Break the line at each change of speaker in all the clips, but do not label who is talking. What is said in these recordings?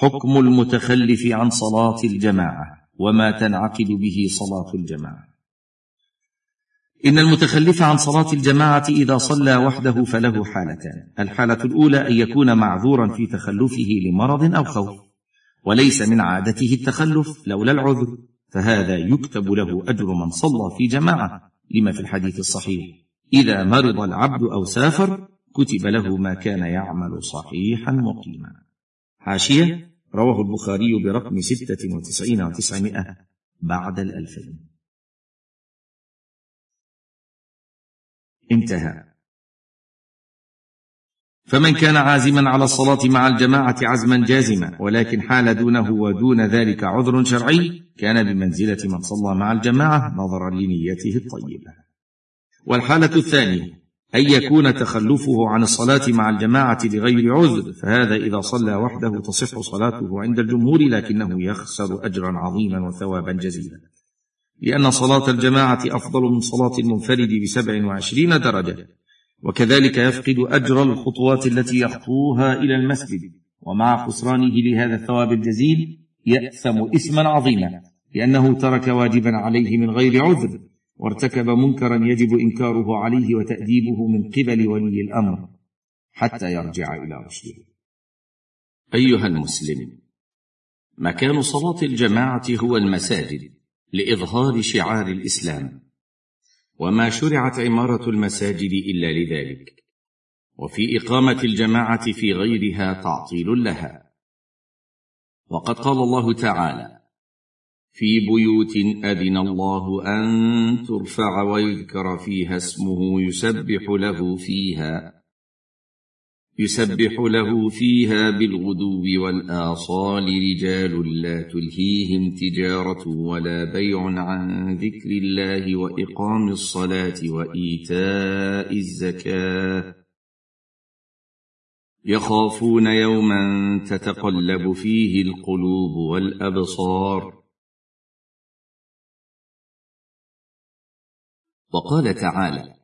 حكم المتخلف عن صلاة الجماعة وما تنعقد به صلاة الجماعة. إن المتخلف عن صلاة الجماعة إذا صلى وحده فله حالتان. الحالة الأولى أن يكون معذورا في تخلفه لمرض أو خوف وليس من عادته التخلف لولا العذر فهذا يكتب له أجر من صلى في جماعة. لما في الحديث الصحيح؟ إذا مرض العبد أو سافر كتب له ما كان يعمل صحيحا مقيما. حاشيه رواه البخاري برقم ستة وتسعين وتسعمائة بعد الالفين انتهى. فمن كان عازما على الصلاة مع الجماعة عزما جازما ولكن حال دونه ودون ذلك عذر شرعي كان بمنزلة من صلى مع الجماعة نظرا لنيته الطيبة. والحالة الثانية أن يكون تخلفه عن الصلاة مع الجماعة لغير عذر. فهذا إذا صلى وحده تصح صلاته عند الجمهور لكنه يخسر أجرا عظيما وثوابا جزيلا. لأن صلاة الجماعة أفضل من صلاة المنفرد بسبع وعشرين درجة. وكذلك يفقد أجر الخطوات التي يخطوها إلى المسجد. ومع خسرانه لهذا الثواب الجزيل يأثم إثما عظيما. لأنه ترك واجبا عليه من غير عذر. وارتكب منكرا يجب إنكاره عليه وتأديبه من قبل ولي الأمر حتى يرجع إلى رشده. أيها المسلم مكان صلاة الجماعة هو المساجد لإظهار شعار الإسلام وما شرعت عمارة المساجد إلا لذلك وفي إقامة الجماعة في غيرها تعطيل لها. وقد قال الله تعالى في بيوت أذن الله أن ترفع ويذكر فيها اسمه يسبح له فيها يسبح له فيها بالغدو والآصال رجال لا تلهيهم تجارة ولا بيع عن ذكر الله وإقام الصلاة وإيتاء الزكاة. يخافون يوما تتقلب فيه القلوب والأبصار. وقال تعالى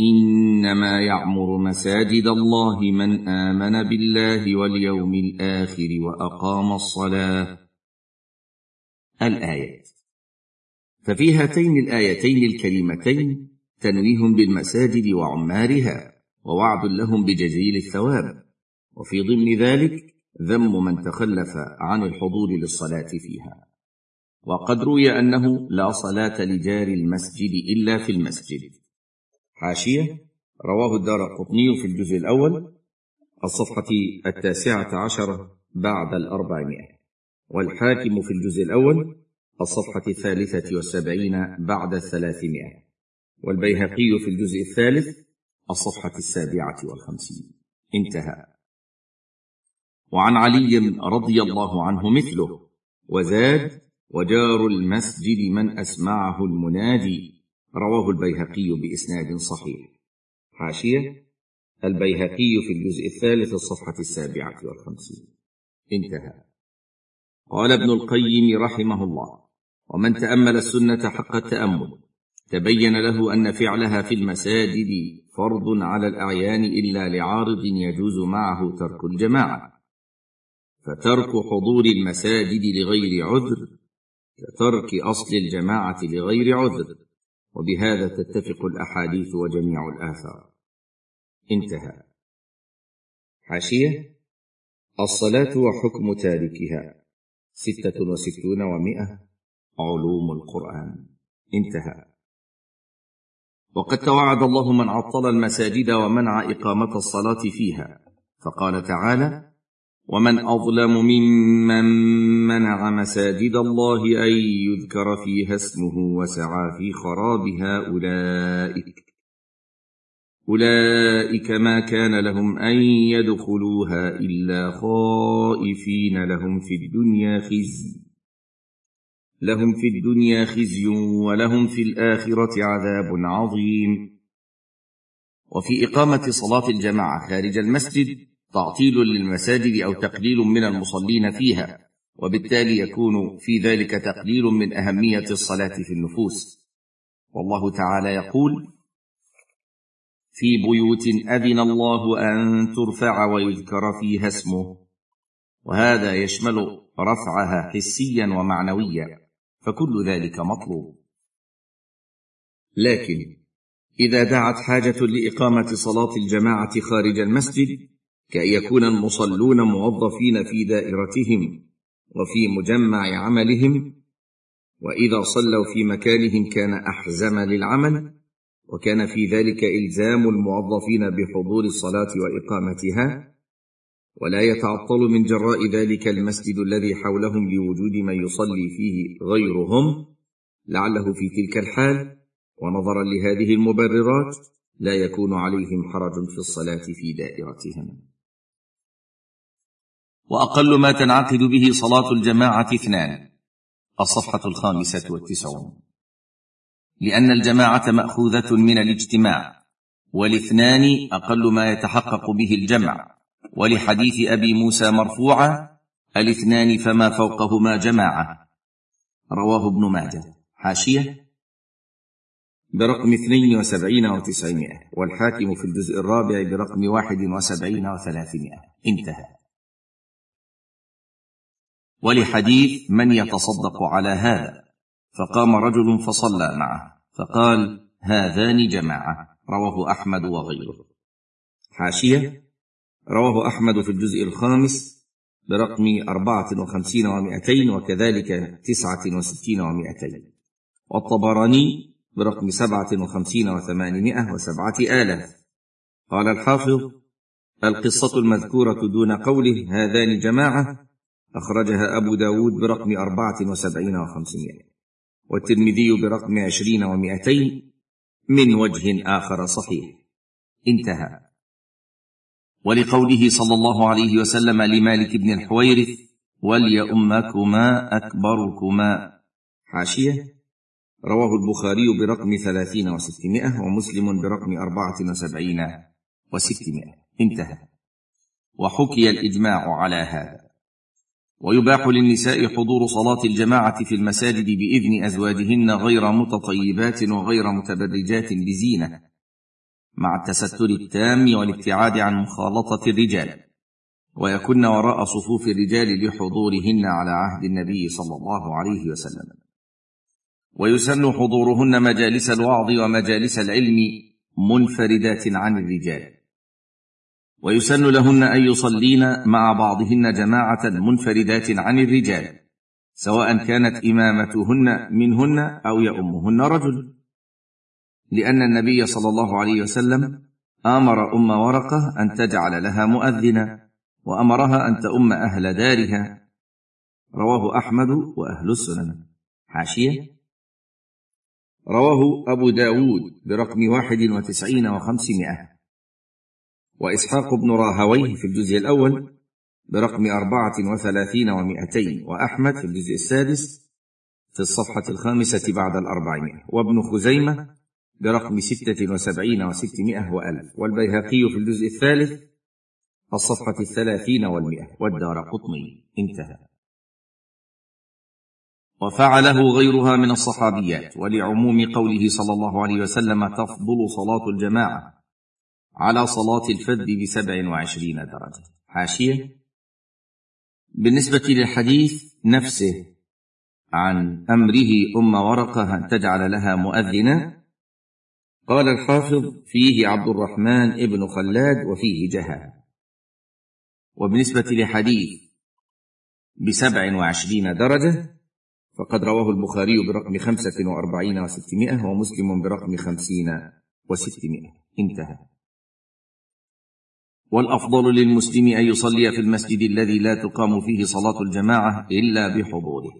إنما يعمر مساجد الله من آمن بالله واليوم الآخر وأقام الصلاة. الايات ففي هاتين الآيتين الكريمتين تنويه بالمساجد وعمارها ووعد لهم بجزيل الثواب. وفي ضمن ذلك ذم من تخلف عن الحضور للصلاة فيها. وقد روي أنه لا صلاة لجار المسجد إلا في المسجد. حاشية رواه الدار القطني في الجزء الأول الصفحة التاسعة عشرة بعد الأربعمائة. والحاكم في الجزء الأول الصفحة الثالثة والسبعين بعد الثلاثمائة. والبيهقي في الجزء الثالث الصفحة السابعة والخمسين. انتهى. وعن علي رضي الله عنه مثله وزاد وجار المسجد من أسمعه المنادي رواه البيهقي بإسناد صحيح. حاشية. البيهقي في الجزء الثالث الصفحة السابعة والخمسين. انتهى. قال ابن القيم رحمه الله ومن تأمل السنة حق التأمل تبين له أن فعلها في المساجد فرض على الأعيان إلا لعارض يجوز معه ترك الجماعة. فترك حضور المساجد لغير عذر كترك أصل الجماعة لغير عذر وبهذا تتفق الأحاديث وجميع الآثار. انتهى. حاشية. الصلاة وحكم تاركها. ستة وستون ومائه علوم القرآن. انتهى. وقد توعد الله من عطل المساجد ومنع إقامة الصلاة فيها. فقال تعالى ومن أظلم ممن منع مساجد الله أن يذكر فيها اسمه وسعى في خرابها أولئك أولئك ما كان لهم أن يدخلوها إلا خائفين لهم في الدنيا خزي لهم في الدنيا خزي ولهم في الآخرة عذاب عظيم. وفي إقامة صلاة الجماعة خارج المسجد تعطيل للمساجد أو تقليل من المصلين فيها وبالتالي يكون في ذلك تقليل من أهمية الصلاة في النفوس. والله تعالى يقول في بيوت أذن الله أن ترفع ويذكر فيها اسمه وهذا يشمل رفعها حسيا ومعنويا فكل ذلك مطلوب. لكن إذا دعت حاجة لإقامة صلاة الجماعة خارج المسجد كأن يكون المصلون موظفين في دائرتهم وفي مجمع عملهم وإذا صلوا في مكانهم كان أحزم للعمل وكان في ذلك إلزام الموظفين بحضور الصلاة وإقامتها. ولا يتعطل من جراء ذلك المسجد الذي حولهم لوجود من يصلي فيه غيرهم لعله في تلك الحال. ونظرا لهذه المبررات لا يكون عليهم حرج في الصلاة في دائرتهم. وأقل ما تنعقد به صلاة الجماعة اثنان. الصفحة الخامسة والتسعون. لأن الجماعة مأخوذة من الاجتماع والاثنان أقل ما يتحقق به الجمع. ولحديث أبي موسى مرفوعا الاثنان فما فوقهما جماعة. رواه ابن ماجه. حاشية. برقم اثنين وسبعين وتسعمائة والحاكم في الجزء الرابع برقم واحد وسبعين وثلاثمائة. انتهى. ولحديث من يتصدق على هذا؟ فقام رجل فصلى معه فقال هذان جماعة رواه أحمد وغيره. حاشية رواه أحمد في الجزء الخامس برقم أربعة وخمسين ومائتين وكذلك تسعة وستين ومائتين والطبراني برقم سبعة وخمسين وثمانمائة وسبعة آلاف. قال الحافظ القصة المذكورة دون قوله هذان جماعة أخرجها أبو داود برقم أربعة وسبعين وخمسمائة والترمذي برقم عشرين ومائتين من وجه آخر صحيح. انتهى. ولقوله صلى الله عليه وسلم لمالك بن الحويرث وليؤمكما أكبركما. حاشية. رواه البخاري برقم ثلاثين وستمائة ومسلم برقم أربعة وسبعين وستمائة. انتهى. وحكي الإجماع على هذا. ويباح للنساء حضور صلاة الجماعة في المساجد بإذن أزواجهن غير متطيبات وغير متبرجات بزينة مع التستر التام والابتعاد عن مخالطة الرجال ويكن وراء صفوف الرجال لحضورهن على عهد النبي صلى الله عليه وسلم. ويسن حضورهن مجالس الوعظ ومجالس العلم منفردات عن الرجال. ويسن لهن أن يصلين مع بعضهن جماعة منفردات عن الرجال سواء كانت إمامتهن منهن أو يؤمهن رجل. لأن النبي صلى الله عليه وسلم آمر أم ورقة أن تجعل لها مؤذنا وأمرها أن تؤم أهل دارها. رواه أحمد وأهل السنن. حاشية. رواه أبو داود برقم واحد وتسعين وخمسمائة. وإسحاق بن راهويه في الجزء الأول برقم أربعة وثلاثين ومائتين وأحمد في الجزء السادس في الصفحة الخامسة بعد الأربعمائة وابن خزيمة برقم ستة وسبعين وستمائة وألف والبيهقي في الجزء الثالث الصفحة الثلاثين والمئة والدار قطني. انتهى. وفعله غيرها من الصحابيات ولعموم قوله صلى الله عليه وسلم تفضل صلاة الجماعة. على صلاة الفذ بسبع وعشرين درجة. حاشية. بالنسبة للحديث نفسه عن أمره أم ورقة أن تجعل لها مؤذنا قال الحافظ فيه عبد الرحمن ابن خلاد وفيه جهة وبالنسبة لحديث بسبع وعشرين درجة فقد رواه البخاري برقم خمسة وأربعين وستمائة ومسلم برقم خمسين وستمائة. انتهى. والأفضل للمسلم أن يصلي في المسجد الذي لا تقام فيه صلاة الجماعة إلا بحضوره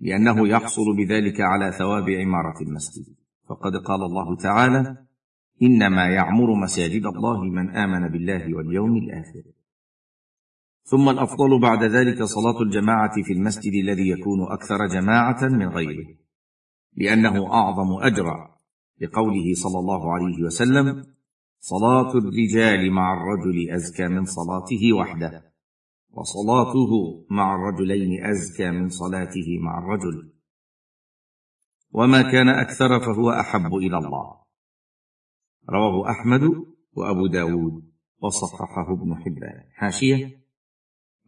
لأنه يحصل بذلك على ثواب عمارة المسجد. فقد قال الله تعالى إنما يعمر مساجد الله من آمن بالله واليوم الآخر. ثم الأفضل بعد ذلك صلاة الجماعة في المسجد الذي يكون أكثر جماعة من غيره لأنه أعظم اجرا لقوله صلى الله عليه وسلم صلاة الرجال مع الرجل أزكى من صلاته وحده وصلاته مع الرجلين أزكى من صلاته مع الرجل. وما كان أكثر فهو أحب إلى الله. رواه أحمد وأبو داود وصححه ابن حبان. حاشية.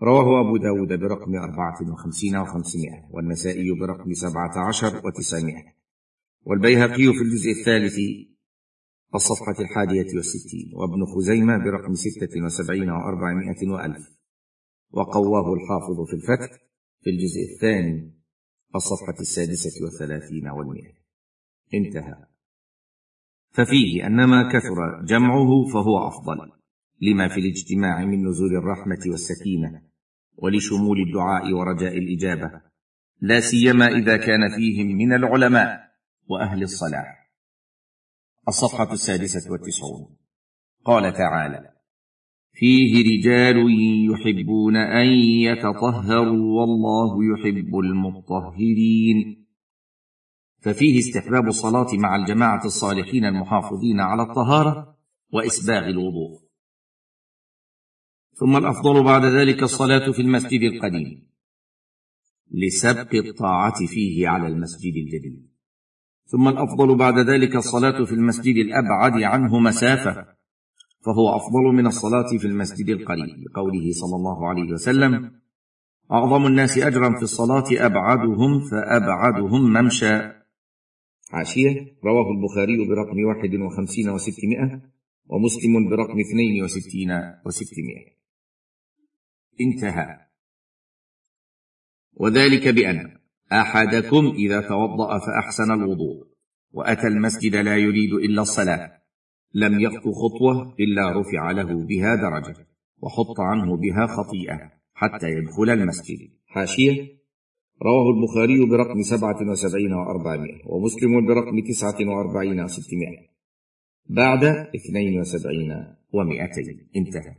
رواه أبو داود برقم أربعة وخمسين وخمسمائة والنسائي برقم سبعة عشر وتسعمائة. والبيهقي في الجزء الثالث الصفحة الحادية والستين وابن خزيمة برقم ستة وسبعين وأربعمائة وألف. وقواه الحافظ في الفتح في الجزء الثاني الصفحة السادسة والثلاثين والمئة. انتهى. ففيه أن ما كثر جمعه فهو أفضل لما في الاجتماع من نزول الرحمة والسكينة ولشمول الدعاء ورجاء الإجابة لا سيما إذا كان فيهم من العلماء وأهل الصلاح. الصفحة السادسة والتسعون. قال تعالى فيه رجال يحبون أن يتطهروا والله يحب المطهرين. ففيه استحباب الصلاة مع الجماعة الصالحين المحافظين على الطهارة وإسباغ الوضوء. ثم الأفضل بعد ذلك الصلاة في المسجد القديم. لسبق الطاعة فيه على المسجد الجديد. ثم الأفضل بعد ذلك الصلاة في المسجد الأبعد عنه مسافة فهو أفضل من الصلاة في المسجد القريب لقوله صلى الله عليه وسلم أعظم الناس أجرا في الصلاة أبعدهم فأبعدهم ممشى. حاشيه رواه البخاري برقم واحد وخمسين وستمائة ومسلم برقم اثنين وستين وستمائة. انتهى. وذلك بأن أحدكم إذا توضأ فأحسن الوضوء وأتى المسجد لا يريد إلا الصلاة. لم يخطو خطوة إلا رفع له بها درجة وحط عنه بها خطيئة حتى يدخل المسجد. حاشية. رواه البخاري برقم سبعة وسبعين وأربعمائة ومسلم برقم تسعة وأربعين وستمائة. بعد اثنين وسبعين ومائتين. انتهى.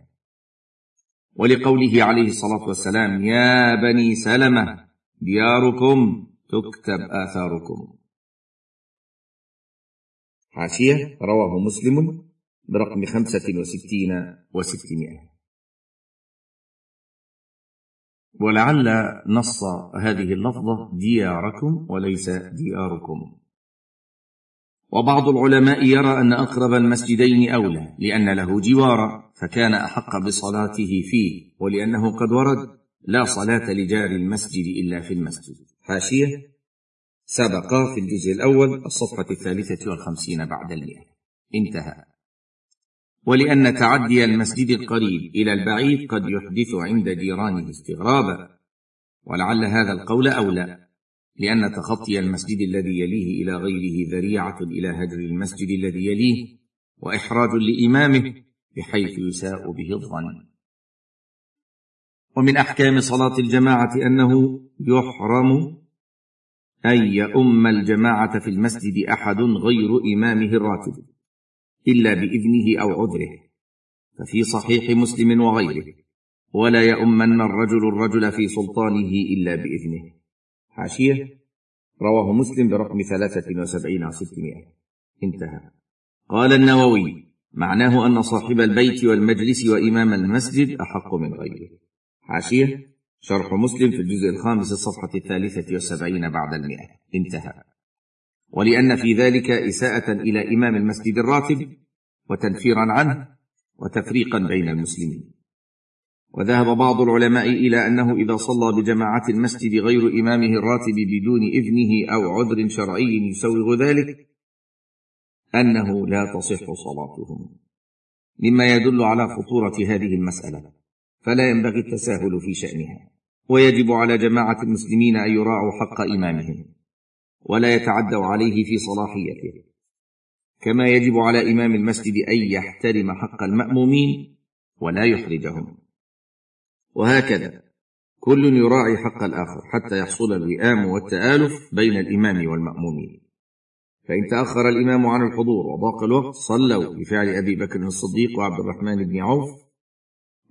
ولقوله عليه الصلاة والسلام يا بني سلمة دياركم تكتب آثاركم. حاشية رواه مسلم برقم خمسة وستين وستمائة. ولعل نص هذه اللفظة دياركم وليس دياركم. وبعض العلماء يرى أن أقرب المسجدين أولى لأن له جوارا فكان أحق بصلاته فيه ولأنه قد ورد لا صلاة لجار المسجد إلا في المسجد. حاشية سبق في الجزء الأول الصفحة الثالثة والخمسين بعد المئة. انتهى. ولأن تعدي المسجد القريب إلى البعيد قد يحدث عند جيرانه استغرابا ولعل هذا القول أولى لأن تخطي المسجد الذي يليه إلى غيره ذريعة إلى هجر المسجد الذي يليه وإحراج لإمامه بحيث يساء به الظن. ومن أحكام صلاة الجماعة أنه يحرم أن يؤم الجماعة في المسجد أحد غير إمامه الراتب إلا بإذنه أو عذره ففي صحيح مسلم وغيره ولا يؤمن الرجل الرجل في سلطانه إلا بإذنه. حاشية رواه مسلم برقم ثلاثة وسبعين وستمائة انتهى. قال النووي معناه أن صاحب البيت والمجلس وإمام المسجد أحق من غيره. حاشية شرح مسلم في الجزء الخامس الصفحة الثالثة والسبعين بعد المئة. انتهى. ولأن في ذلك إساءة إلى إمام المسجد الراتب وتنفيرا عنه وتفريقا بين المسلمين. وذهب بعض العلماء إلى أنه إذا صلى بجماعة المسجد غير إمامه الراتب بدون إذنه أو عذر شرعي يسوغ ذلك أنه لا تصح صلاتهم. مما يدل على خطورة هذه المسألة. فلا ينبغي التساهل في شأنها. ويجب على جماعة المسلمين أن يراعوا حق إمامهم ولا يتعدوا عليه في صلاحيته. كما يجب على إمام المسجد أن يحترم حق المأمومين ولا يحرجهم. وهكذا كل يراعي حق الآخر حتى يحصل الوئام والتآلف بين الإمام والمأمومين. فإن تأخر الإمام عن الحضور وضاق الوقت صلوا بفعل أبي بكر الصديق وعبد الرحمن بن عوف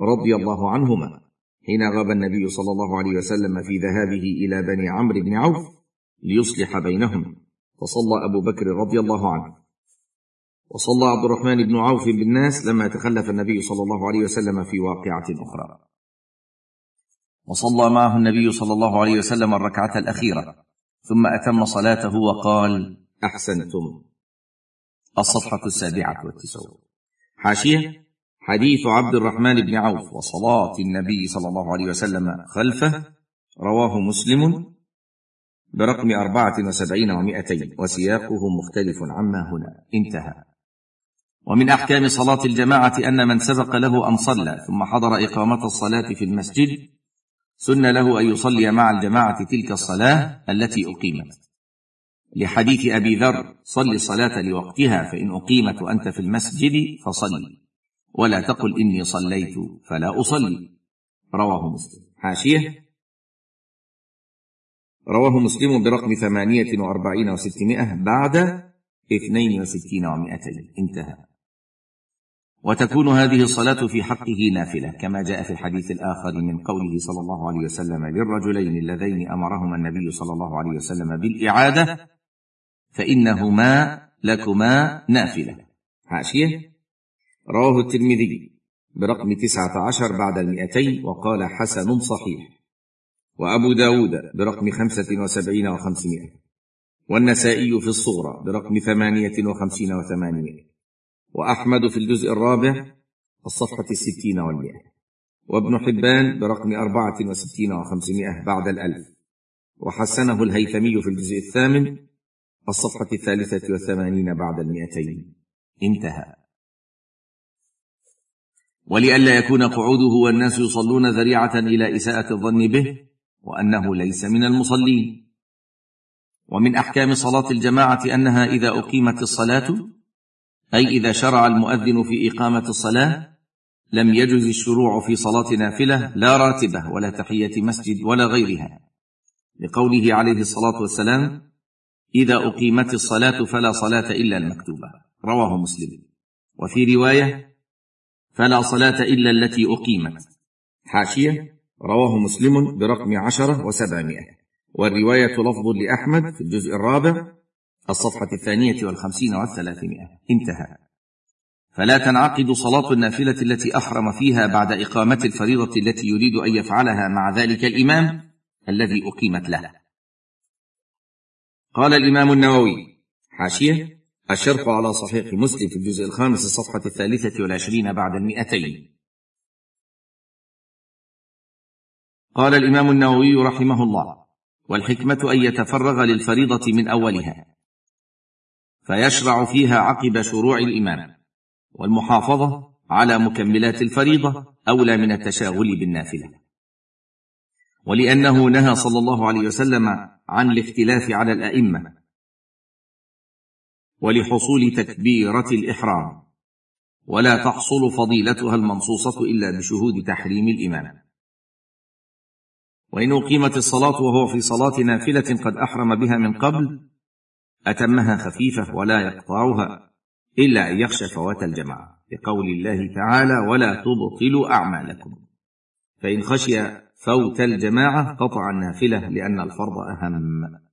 رضي الله عنهما. حين غاب النبي صلى الله عليه وسلم في ذهابه إلى بني عمرو بن عوف ليصلح بينهم. فصلى أبو بكر رضي الله عنه. وصلى عبد الرحمن بن عوف بالناس لما تخلف النبي صلى الله عليه وسلم في واقعة أخرى. وصلى معه النبي صلى الله عليه وسلم الركعة الأخيرة. ثم أتم صلاته وقال أحسنتم. الصفحة السابعة والتسعون حاشية. حديث عبد الرحمن بن عوف وصلاة النبي صلى الله عليه وسلم خلفه رواه مسلم برقم أربعة وسبعين ومائتين وسياقه مختلف عما هنا. انتهى. ومن أحكام صلاة الجماعة أن من سبق له أن صلى ثم حضر إقامة الصلاة في المسجد سن له أن يصلي مع الجماعة تلك الصلاة التي أقيمت. لحديث أبي ذر صل الصلاة لوقتها فإن أقيمت وأنت في المسجد فصل ولا تقل إني صليت فلا أصلي. رواه مسلم. حاشية. رواه مسلم برقم ثمانية وأربعين وستمائة بعد اثنين وستين ومائتين. انتهى. وتكون هذه الصلاة في حقه نافلة كما جاء في الحديث الآخر من قوله صلى الله عليه وسلم للرجلين اللذين أمرهما النبي صلى الله عليه وسلم بالإعادة فإنهما لكما نافلة. حاشية. رواه الترمذي برقم تسعة عشر بعد المئتين وقال حسن صحيح. وأبو داود برقم خمسة وسبعين وخمسمائة. والنسائي في الصغرى برقم ثمانية وخمسين وثمانمائة. وأحمد في الجزء الرابع الصفحة الستين والمئة. وابن حبان برقم أربعة وستين وخمسمائة بعد الألف. وحسنه الهيثمي في الجزء الثامن الصفحة الثالثة والثمانين بعد المئتين. انتهى. ولئلا يكون قعوده والناس يصلون ذريعة إلى إساءة الظن به وأنه ليس من المصلين. ومن أحكام صلاة الجماعة أنها إذا أقيمت الصلاة أي إذا شرع المؤذن في إقامة الصلاة لم يجز الشروع في صلاة نافلة لا راتبة ولا تحية مسجد ولا غيرها. لقوله عليه الصلاة والسلام إذا أقيمت الصلاة فلا صلاة إلا المكتوبة. رواه مسلم. وفي رواية فلا صلاة إلا التي أقيمت. حاشية رواه مسلم برقم عشرة وسبعمائة. والرواية لفظ لأحمد في الجزء الرابع الصفحة الثانية والخمسين والثلاثمائة. انتهى. فلا تنعقد صلاة النافلة التي أحرم فيها بعد إقامة الفريضة التي يريد أن يفعلها مع ذلك الإمام الذي أقيمت له. قال الإمام النووي حاشية الشرح على صحيح مسلم في الجزء الخامس الصفحة الثالثة والعشرين بعد المئتين. قال الإمام النووي رحمه الله والحكمة أن يتفرغ للفريضة من أولها فيشرع فيها عقب شروع الإمام والمحافظة على مكملات الفريضة أولى من التشاغل بالنافلة. ولأنه نهى صلى الله عليه وسلم عن الاختلاف على الأئمة ولحصول تكبيرة الإحرام. ولا تحصل فضيلتها المنصوصة إلا بشهود تحريم الامام وإن أقيمت الصلاة وهو في صلاة نافلة قد أحرم بها من قبل أتمها خفيفة ولا يقطعها إلا أن يخشى فوات الجماعة. لقول الله تعالى ولا تبطلوا أعمالكم. فإن خشي فوت الجماعة قطع النافلة لأن الفرض أهم.